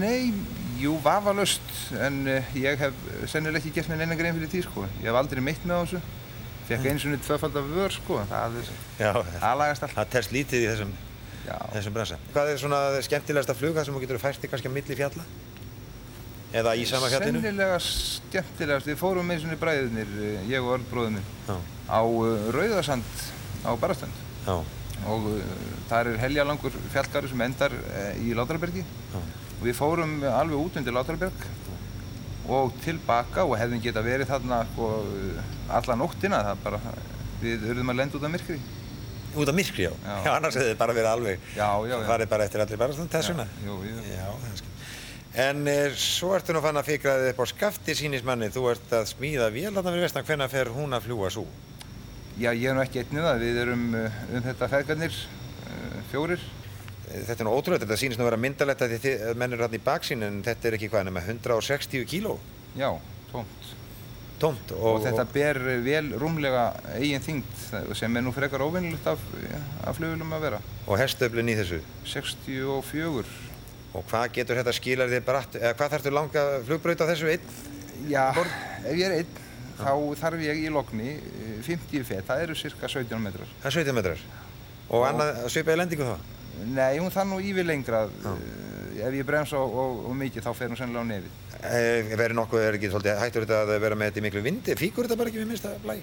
Nei, jú, vafalust, en uh, ég hef sennilega ekki gert mér neina grein fyrir því, sko. Ég hef aldrei meitt með þessu. Fekk eins og niður tvöfaldar vör, sko. Það, Já, það lagast allt. það telst lítið í þessum, þessum bransa. Hvað er svona skemmtilegasta flug, það sem þú getur fært þig kannski að milli fjalla? Eða í sama fjallinu? Sennilega skemmtilegast. Við fórum eins og bræðinir, ég og Örn Já, á uh, Rauðarsand á Barastönd. já, Og uh, þar er heljalangur fjallgarður sem endar í Látrabergi. já. Og við fórum alveg út undir Látraberg og tilbaka og hefðum geta verið þarna sko, alla nóttina. Það bara, við urðum að lenda út af myrkri. Út af myrkri, já. Já. Já, annars hefði þið bara verið alveg, Já, já, já. farið bara eftir allir barastönd þessuna. Já, það er skemmt. En er, svo ertu nú fann að fikra þig upp á skafti sínismanni, þú ert að smíða vél þarna fyrir vestan, hvenær fer hún að fljúa svo? Já, ég er nú ekki einnið það. Við erum uh, um þetta feðgarnir, uh, fjórir. Þetta er nú ótrúlega, þetta sýnist nú að vera myndalegt að þið menn eru hann í baksín en þetta er ekki hvað nema 160 kíló, Já, tómt. tómt. Og, þetta ber uh, vel rúmlega eigin þyngd sem er nú frekar óvinnilegt af, af flugulum að vera. Og hestöflun í þessu. 64. Og hvað getur þetta skilar þið bratt, eða hvað þarftu langa flugbraut á þessu einn? Já, ef ég er einn, þá þarf ég í lokni uh, 50 fett, það eru cirka 17 metrar. Það er 17 metrar. Og annað svipaði lendingu þá? Nei, hún þarf nú yfir lengra. Uh, ef ég bremsa og, og, og mikið, þá fer hún sennilega á nefið. Eh, verið nokkuð, er ekki svolítið hættur þetta að vera með þetta í miklu vindi? Fíkur þetta bara ekki við minnsta blæ?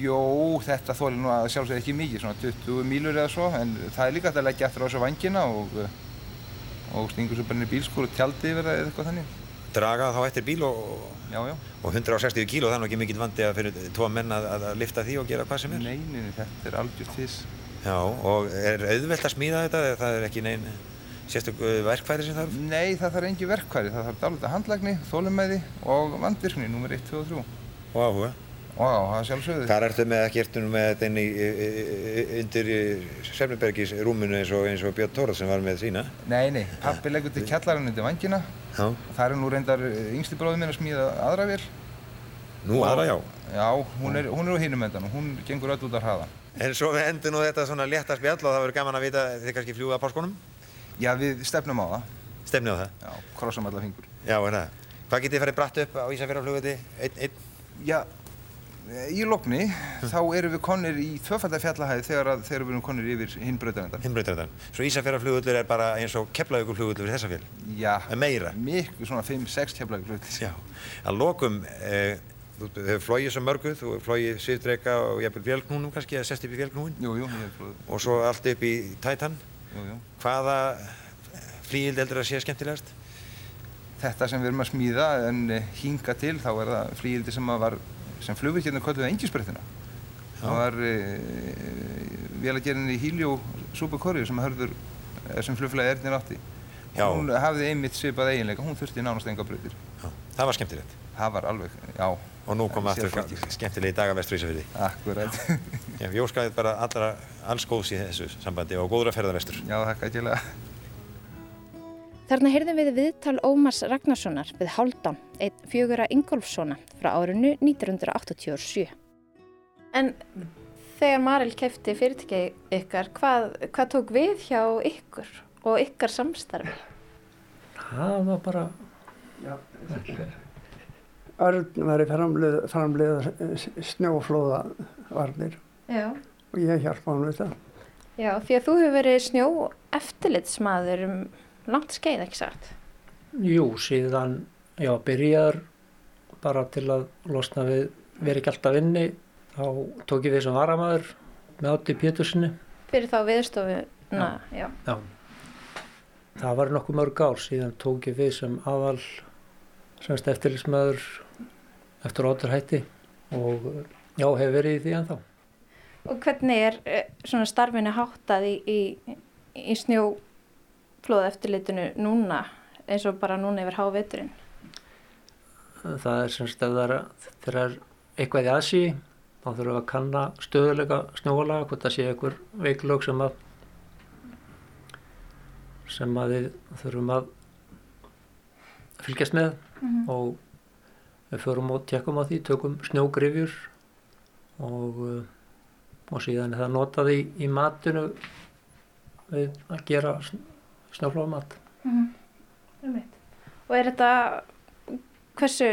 Jó, þetta þólir nú að sjálfsögðu ekki mikið, svona 20 mílur eða svo, en það er líka að leggja eftir á þessu vangina og, og stingur svo bara inn í bílskúr og tjaldi yfir það eða eitthvað þannig. Draga þá eftir bíl og, Já, já. og 160 kíló, það er ekki mikill vandi að fyrir tvo menn að, að lifta því og gera hvað sem er. Nei, nei, nei, þetta er algjört þess. Já, og er auðvelt að smíða þetta eða það er ekki neinn sérstök uh, verkfæri sem þarf? Nei, það þarf engi verkværi, það þarf dálítið handlægni, þólumæði og vandvirkni, nummer 1, 2 og 3. Og áhuga. Á, það er sjálfsögðu. Hvað ertu með ertu nú með þetta inn í, undir Sefnibergis rúmunu eins og, eins og Björn Tóra sem var með sína? Nei, nei, pappi leggur til kjallarinn undir vangina. Já. Það er nú reyndar yngsti bróðið minn að smíða aðra vél. Nú aðra já. Já, hún er, hún er á hinum endan og hún gengur öll út af hraða. En svo við endum nú þetta svona létta spjall og það verður gaman að vita þið kannski fljúða að páskonum? Já, við stefnum á það. Stefnið á það? Já, krossum alla fingur. Já, er það. Hvað getið farið bratt upp á Ísafjörðarflugvöldi? Einn, einn? Já, Í lokni þá erum við konir í tvöfaldar fjallahæði þegar, þegar við erum konir yfir hinbröðarendan. Hinnbreytarendan. Svo Ísafjörðarflugullur er bara eins og Keflavíkurflugullur við þessa fél. Já, En meira. miklu svona 5-6 keflavíkurflugullur. Já. Að lokum, eh, þú hefur flóið svo mörgu, þú hefur flóið Sýrdreika og jafnvel vélknúnum kannski, eða sest upp í vélknúin Jú, jú, ég hef flúið. og svo allt upp í Titan. Jú, jú. Hvaða flíild heldur að sé skemmtilegast? Þetta sem við erum að smíða en eh, hinga til þá er það flýildi sem var sem flugvirkjarnir kölluði engisbrettina. Það var e, vélagerinn í Híljó Súperkorju sem eh, sem flugfélagi Ernir átti. Já. Hún hafði einmitt svipað eiginleika, hún þurfti nánast enga breytir. Það var skemmtilegt. Það var alveg, já, Og nú kom Það er aftur skemmtilegi dagar vestur Ísafjörði. akkurat. Ég óskaði bara allra alls góðs í þessu sambandi og góðra ferðar vestur. já, þakka ekki alveg. Þarna heyrðum við viðtal Ómars Ragnarssonar við Háldan, einn fjögura Ingolfssona frá árinu 1987. En þegar Maril kefti fyrirtæki ykkar, hvað, hvað tók við hjá ykkur og ykkar samstarfi? Það var bara, Örn var í framleið, framleiða snjóflóðavarnir Já. og ég hjálpa hann við það. Já, því að þú hefur verið snjó eftirlitsmaður um langt skeið, ekki sagt? jú, síðan, já, byrjaður bara til að losna við, verið ekki alltaf inni, þá tók ég við sem varamæður með Átti Pétursinni. Fyrir þá viðstofuna, já. Já, það var nokkuð mörg ár síðan tók ég við sem aðal semst eftirlitsmaður eftir átur hætti og já, hef verið í því ennþá. Og hvernig er eh, svona starfinu háttað í, í, í snjóflóða eftirlitinu núna, eins og bara núna yfir háveturinn? Það er semst ef það er, er eitthvað í aðsí, þá þurfum við að kanna stöðuleika snjólaga, hvort það sé einhver veiklög sem að sem að við þurfum að fylgjast með og við förum og tjekkum á því, tökum snjógrifjur og, uh, og síðan er það notað í, í matinu við að gera snjóflóðmat. Og er þetta, hversu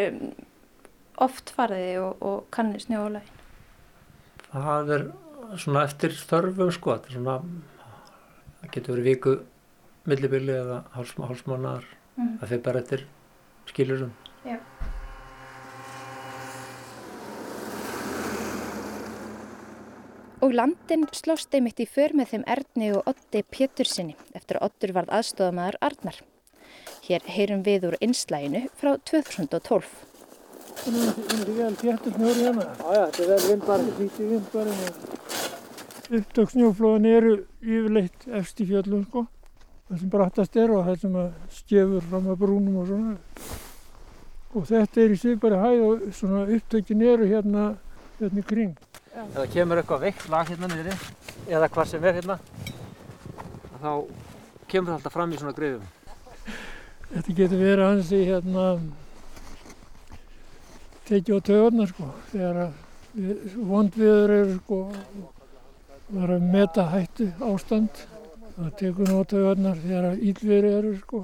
oft farið og, og kannið snjólægin? Það er svona eftir þörfum sko, þetta er svona, það getur verið viku millibili eða hálsmánar, Mhm. það fyrir bara eftir skilurum. Og landin slóst einmitt í för með þeim Erni og Otti Pétursinni eftir að Ottur varð aðstofamæður Arnar. Hér heyrum við úr einslæginu frá 2012. Það er vel þéttur snjóri hérna. Já, þetta er vel vindbar. Lítið vindbarinn. Upptök snjóflóðan eru yfirleitt efst í fjöllum sko. Það sem brattast er og það sem skefur fram að brúnum og svona. Og þetta er í svipari hæð og upptökin eru hérna, hérna kring. Ef það kemur eitthvað veikt lag hérna niðri, eða hvað sem er hérna, þá kemur það alltaf fram í svona grifum. Þetta getur verið hansi hérna tekið á töðunar sko. Þegar að við- vondviður eru sko það er að meta hættu ástand. Það tekur á töðunar þegar að íllveri eru sko.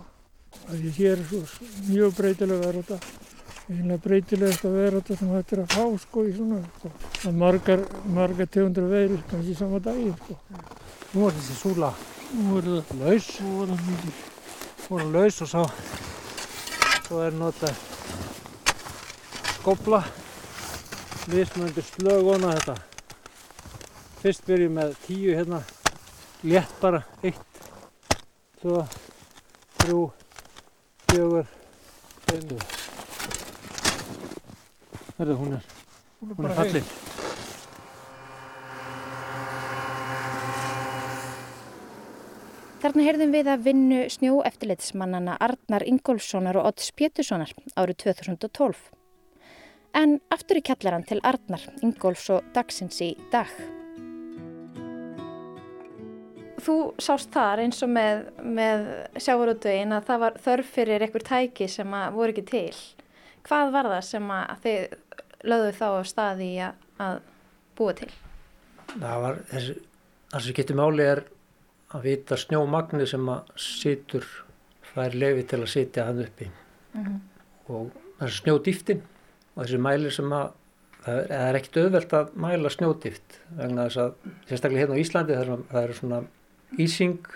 Það er hér svo mjög breytilega verið þetta. Einlega breytilegast að vera þetta sem er að fá sko í svona sko. Það er margar, margar tegundur veirur kannski sama daginn sko. Nú er þessi súla, Nú er það laus, nú er það mikið. hún er laus og svo, svo er notað skopla, mismunandi slög ofan á þetta. Fyrst byrjum með tíu hérna, létt bara, eitt, tvö, þrjú, fjögur, fimm. Herðu, hún er, Hún er hún er fallin. Þarna heyrðum við að vinnu snjóeftirlitsmannana Arnar Ingólfssonar og Odds Péturssonar árið 2012. En aftur í kjallaran til Arnar Ingólfs og dagsins í dag. Þú sást þar eins og með, með sjávarútvegin að það var þörf fyrir einhver tæki sem að voru ekki til. Hvað var það sem að þið lögðu þá á staði að, að búa til? Það var þessi, það sem getur máli er að vita snjómagni sem að situr, fær lefi til að sitja hann uppi. Og þessi snjódýftin og þessi mæli sem að það er, það er ekkit auðvelt að mæla snjódýft vegna þess að sérstaklega hérna á Íslandi það er, það er svona ísing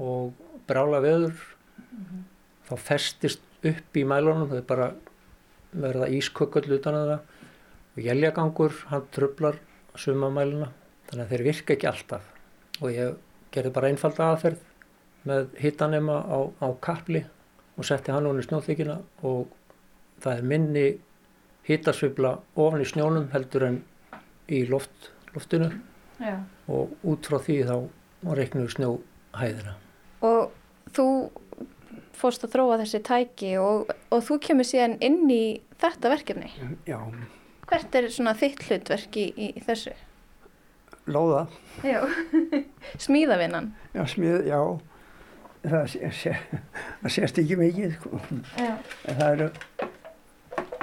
og brála veður þá festist upp í mælunum það er bara verða ískökull utan að það og jæljagangur hann trublar sumamæluna þannig að þeir virka ekki alltaf og ég gerði bara einfalda aðferð með hittanema á, á kapli og setti hann hún í snjóþykina og það er minni hittasvibla ofan í snjónum heldur en í loft, loftinu Já. og út frá því þá reiknuðu snjóhæðina. Og þú fórst að þróa þessi tæki og, og þú kemur síðan inn í þetta verkefni. Já, Hvert er svona þitt hlutverk í, í þessu? lóða, Já. Smíðavinnan. já, smið, já. Það, sé, sé, það sést ekki mikið, sko. Já. En það eru,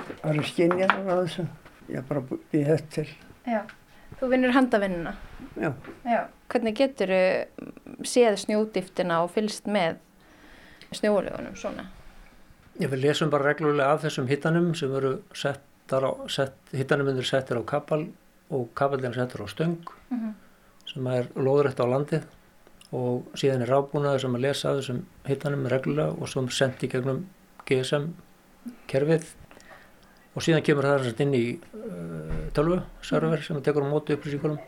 það eru skinjar á þessu. Ég bara býð þetta til. Já. Þú vinnur handavinnuna. Já, Já. Hvernig getur séð snjódýftina og fylst með snjólegunum svona? Ég vil lesum bara reglulega af þessum hittanum sem eru settar á, sett, hittanum eru settir á kapal og kapallin settur á stöng Mhm. sem er lóðrætt á landið og síðan er rábúnaður sem að lesa af þessum hittanum reglulega og svo sendt í gegnum GSM kerfið og síðan kemur það þess inn í uh, tölvu, server sem tekur á móti upplýsingunum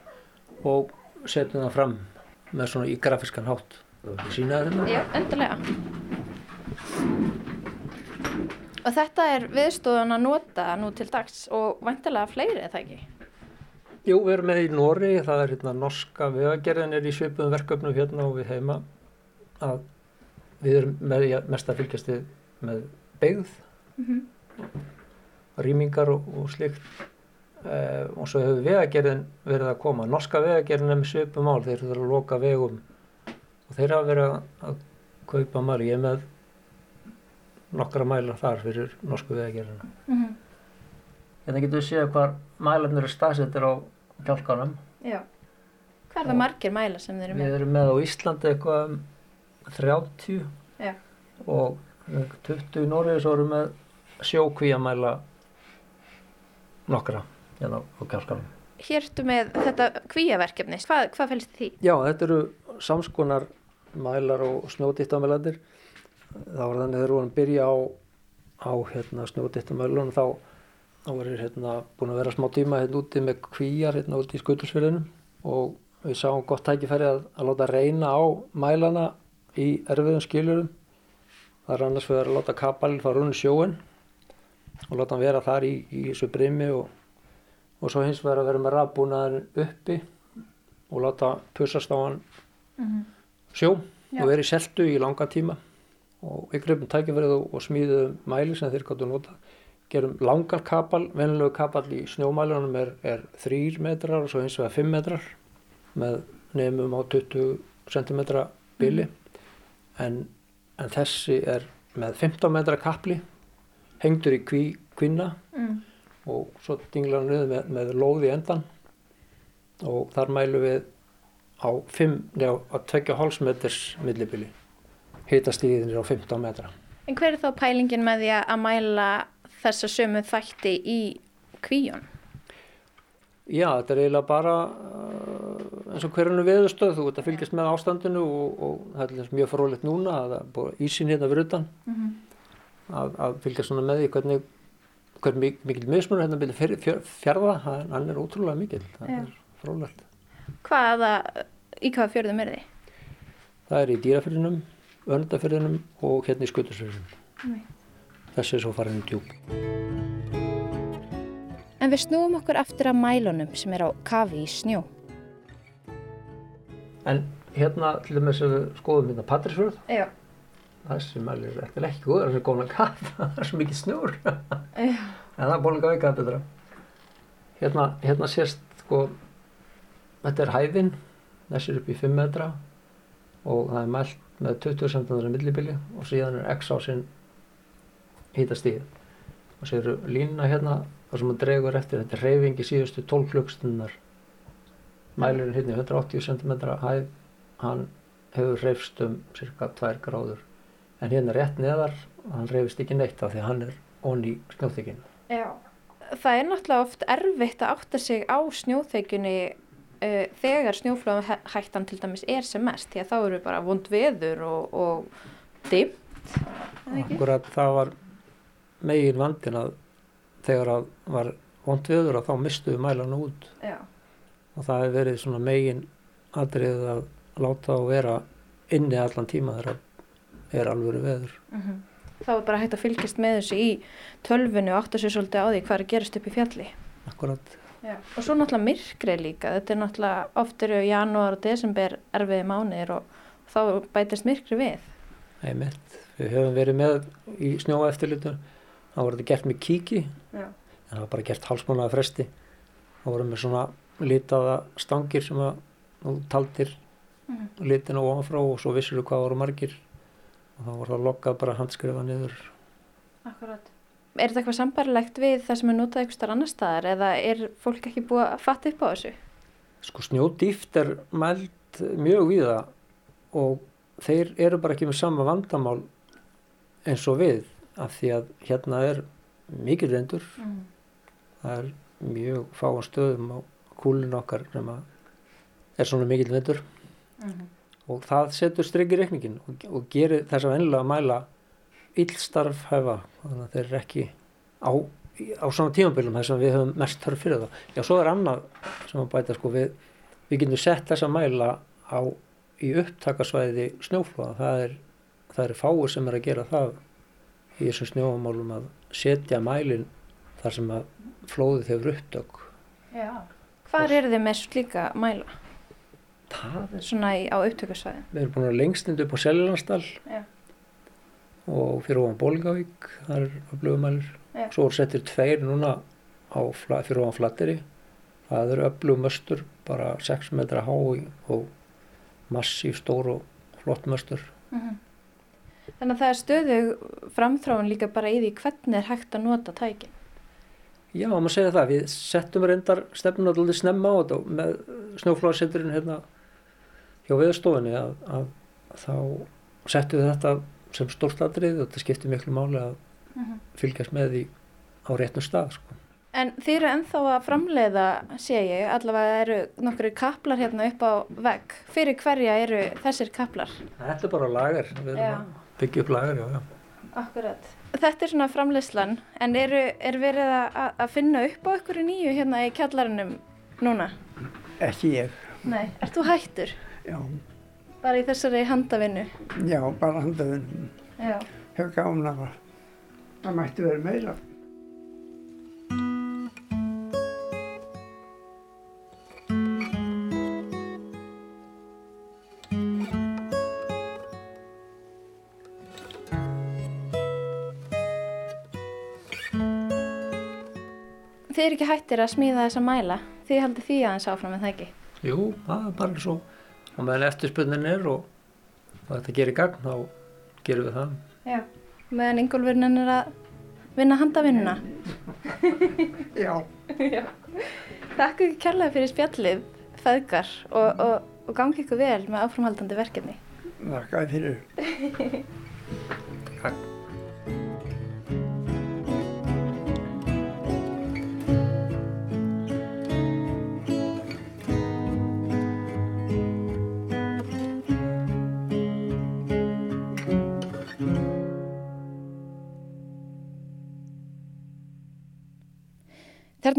og setjum það fram með svona í grafiskan hátt. Sýna þetta? Já, endilega. Og þetta er viðstofan að nota nú til dags og vantilega fleiri er það ekki? Jú, við erum með í Nóri, það er hérna norska vegagerðin er í svipuðum verkefnum hérna og við heima að við erum með að mest að fylgjast við með beigð, rýmingar og, og slíkt eh, og svo hefur vegagerðin verið að koma. Norska vegagerðin er með svipum mál, þeir þurfa að loka vegum og þeir hafa verið að, kaupa mæli. Ég er með nokkra mælar þar fyrir norsku vegagerðina. Mm -hmm. Hérna getur við séð hvað mælarnir eru staðsettir á kjálkanum. Já. Hvað er það margir mæla sem þeir eru Við með? erum með á Íslandi eitthvað um 30 Já. og 20 í Noregi svo erum við með sjókvíamæla nokkra hérna á kjálkanum. Hér ertu með þetta kvíaverkefni. Hvað, hvað fælst því? Já, þetta eru samskonar mælar og snjódýttamælandir. Það var þannig þegar við að byrja á, á hérna, snjódýttamælunum þá, þá var ég hérna, búin að vera smá tíma hérna úti með kvíjar hérna úti í skutursfyrðinum og við sáum gott tækifæri að, að láta reyna á mælana í erfiðum skilurum. Það er annars fyrir að láta kapalinn fara unni sjóin og láta hann vera þar í, í þessu brimi og, og svo hins vegar að vera með rafbúnaðin uppi og láta pussast á hann sjó. Já. og vera í seltu í langa tíma og við greipum tækifærið og, og smíðum mæli sem þeir gáttu að nota gerum langar kapal, venilegu kapal í snjómælunum er, er 3 metrar og svo hins vegar 5 metrar með nefnum á 20 cm bili. En, en þessi er með 15 metra kapli hengdur í kví, kvinna Mm. og svo dinglar hann niður með, með lóð í endan og þar mælum við á 5, njá, á 2,5 meters millibili. Hitastíðin er á 15 metra. En hver er þá pælingin með því að mæla þessa sömu þætti í kvíun? Já, þetta er eiginlega bara uh, eins og hverjanu veðustöð, þú ert að fylgjast með ástandinu og, og það er mjög frólikt núna að það er búið ísinn hérna fyrir utan. Að, að fylgjast svona með því hvernig hver mik mikil mismunur hérna byrja fjör, fjör, fjörða, hann er ótrúlega mikil, það Já. er frólikt. Hvaða, í hvaða fjörðum er þið? Það er í dýrafyrðinum, öndafyrðinum og hérna í skutursfyrðinum. Nei. Þessi er svo farin í djúb. En við snúum okkur aftur að mælunum sem er á kafi í snjó. En hérna til dæmis að við skoðum hérna Patrísfjörð, Já. þessi mælir er eftir ekki góður, þessi er góðan kaff, það er svo mikið snjór. Já. en það er búin að veika betra. Hérna, hérna sést sko, þetta er hæðin, þessi er upp í 5 metra og það er mælt með 20 cm millibili og síðan er x ásinn hýtastíð. Og sér línuna hérna, það sem að dregur eftir, þetta er reyfing í síðustu 12 klukkstunnar. Mælirinn hérna í 180 cm hæð, hann hefur reyfst um cirka 2 gráður. En hérna rétt neðar, hann reyfist ekki neitt af því hann er onni snjóþykinn. Já. það er náttúrulega oft erfitt að átta sig á snjóþekjunni uh, þegar snjóflóðum hættan til dæmis er sem mest því að þá eru bara vond veður og, og dimmt Akkurat það var megin vandin að þegar að var vond veður að þá mistuðu mælan út Já. og það hefur verið svona megin aðrið að láta á vera inni allan tíma þegar er alvöru veður. Mm -hmm. Þá er bara hægt að fylgjast með þessu í tölvinu og átta sér svolítið á því hvað er að gerast upp í fjalli. Akkurat. Já. Og svo náttúrulega myrkrið líka. Þetta er náttúrulega oft eru janúar og desember erfiði mánir og þá bætist myrkrið við. Nei mitt. Við höfum verið með í snjóaeftirlitur. Það voru þetta gert með kíki. Já. En það var bara gert halsmánaða fresti. Það voru með svona litaða stangir sem að taldir mm. litin á ofanfrá og svo vissir þú hvað voru margir og þá voru það lokkað bara handskrifa niður Akkurat Er þetta eitthvað sambarlegt við það sem er notað eitthvað starf annar staðar eða er fólk ekki búið að fatta upp á þessu? Sko snjódýft er mælt mjög viða og þeir eru bara ekki með sama vandamál eins og við af því að hérna er mikið reyndur mm. það er mjög fáan stöðum á kúlinu okkar sem er svona mikið reyndur mm og það setur í reikningin og, og gerir þess að vennilega að mæla yllstarf hefa þannig að þeir eru ekki á, á svona tímabölum þess að við höfum mest þörf fyrir það. Já, svo er annað sem að bæta sko við, við getum sett þess að mæla á í upptakasvæði snjóflóða. Það er, það er fáið sem er að gera það í þessum snjófamálum að setja mælin þar sem að flóðið hefur upptök. Já, hvað er þið með slíka mæla? er... svona í, á upptökussvæðin við erum búin að lengstund upp á Seljalandsdal og fyrir ofan Bólgavík það er öflugumælur svo er settir tveir núna á, fyrir ofan Flatteri það eru öflugumöstur bara 6 metra hái og massíf stór og flott möstur. Mm -hmm. Þannig að það er stöðu framþráin líka bara í því hvernig er hægt að nota tækin. Já, maður segja það, við settum reyndar stefnum alltaf snemma á þetta með snjóflóðsetturinn hérna hjá viðstofunni að, að þá settum við þetta sem stórt aðrið og þetta skiptir miklu máli að uh mhm. -huh. fylgjast með því á réttum stað sko. En þið eru enþá að framleiða, sé ég, allavega eru nokkru kaplar hérna upp á vegg. Fyrir hverja eru þessir kaplar? Þetta er bara lagar, við erum já. að byggja upp lagar, já, já. Akkurat. Þetta er svona framleiðslan, en eru er verið að, að finna upp á ykkur nýju hérna í kjallarannum núna? Ekki ég. Nei, ert þú hættur? Já. Bara í þessari handavinnu? Já, bara handavinnu. Já. Hefur gáðum að það mætti verið meira. Þið er ekki hættir að smíða þessa mæla? Þið heldur því aðeins áfram en það ekki? Jú, það er bara svo og meðan eftirspunnin er og, og þetta gerir gagn þá gerum við það. Já, meðan yngolverðin er að vinna handavinnuna. Já. Já. Takk ekki kærlega fyrir spjallið feðgar og, og, og gangi ykkur vel með áframhaldandi verkefni. Takk að fyrir. Takk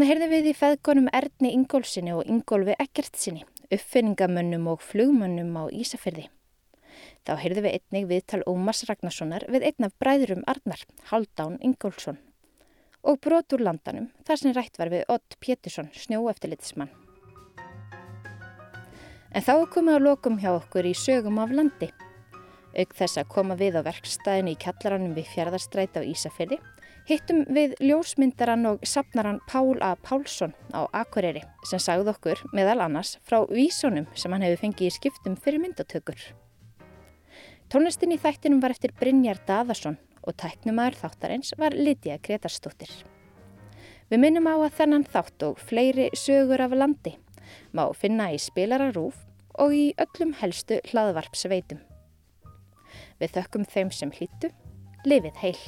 Þarna heyrðum við í feðgunum Erni Ingólfsinni og Ingólfi Ekkertsinni, uppfinningamönnum og flugmönnum á Ísafyrði. Þá heyrðum við einnig viðtal Ómars Ragnarssonar við einn af bræðurum Arnar, Haldán Ingólfsson og brotur landanum þar sem rætt var við Ott Pétursson, snjóeftilitsmann. En þá komum við að lokum hjá okkur í sögum af landi. Auk þess að koma við á verkstæðinu í kjallaranum við fjörðarstræti á Ísafyrði hittum við ljósmyndaran og sapnaran Pál A. Pálsson á Akureyri sem sagði okkur meðal annars frá vísunum sem hann hefur fengið í skiptum fyrir myndatökur. Tónlistin í þættinum var eftir Brynjar Daðarsson og tæknumæður þáttarins var Lítiða Gretarsdóttir. Við minnum á að þennan þátt og fleiri sögur af landi má finna í spilararúf og í öllum helstu hlaðvarpsveitum. Við þökkum þeim sem hlýttu, lifið heil.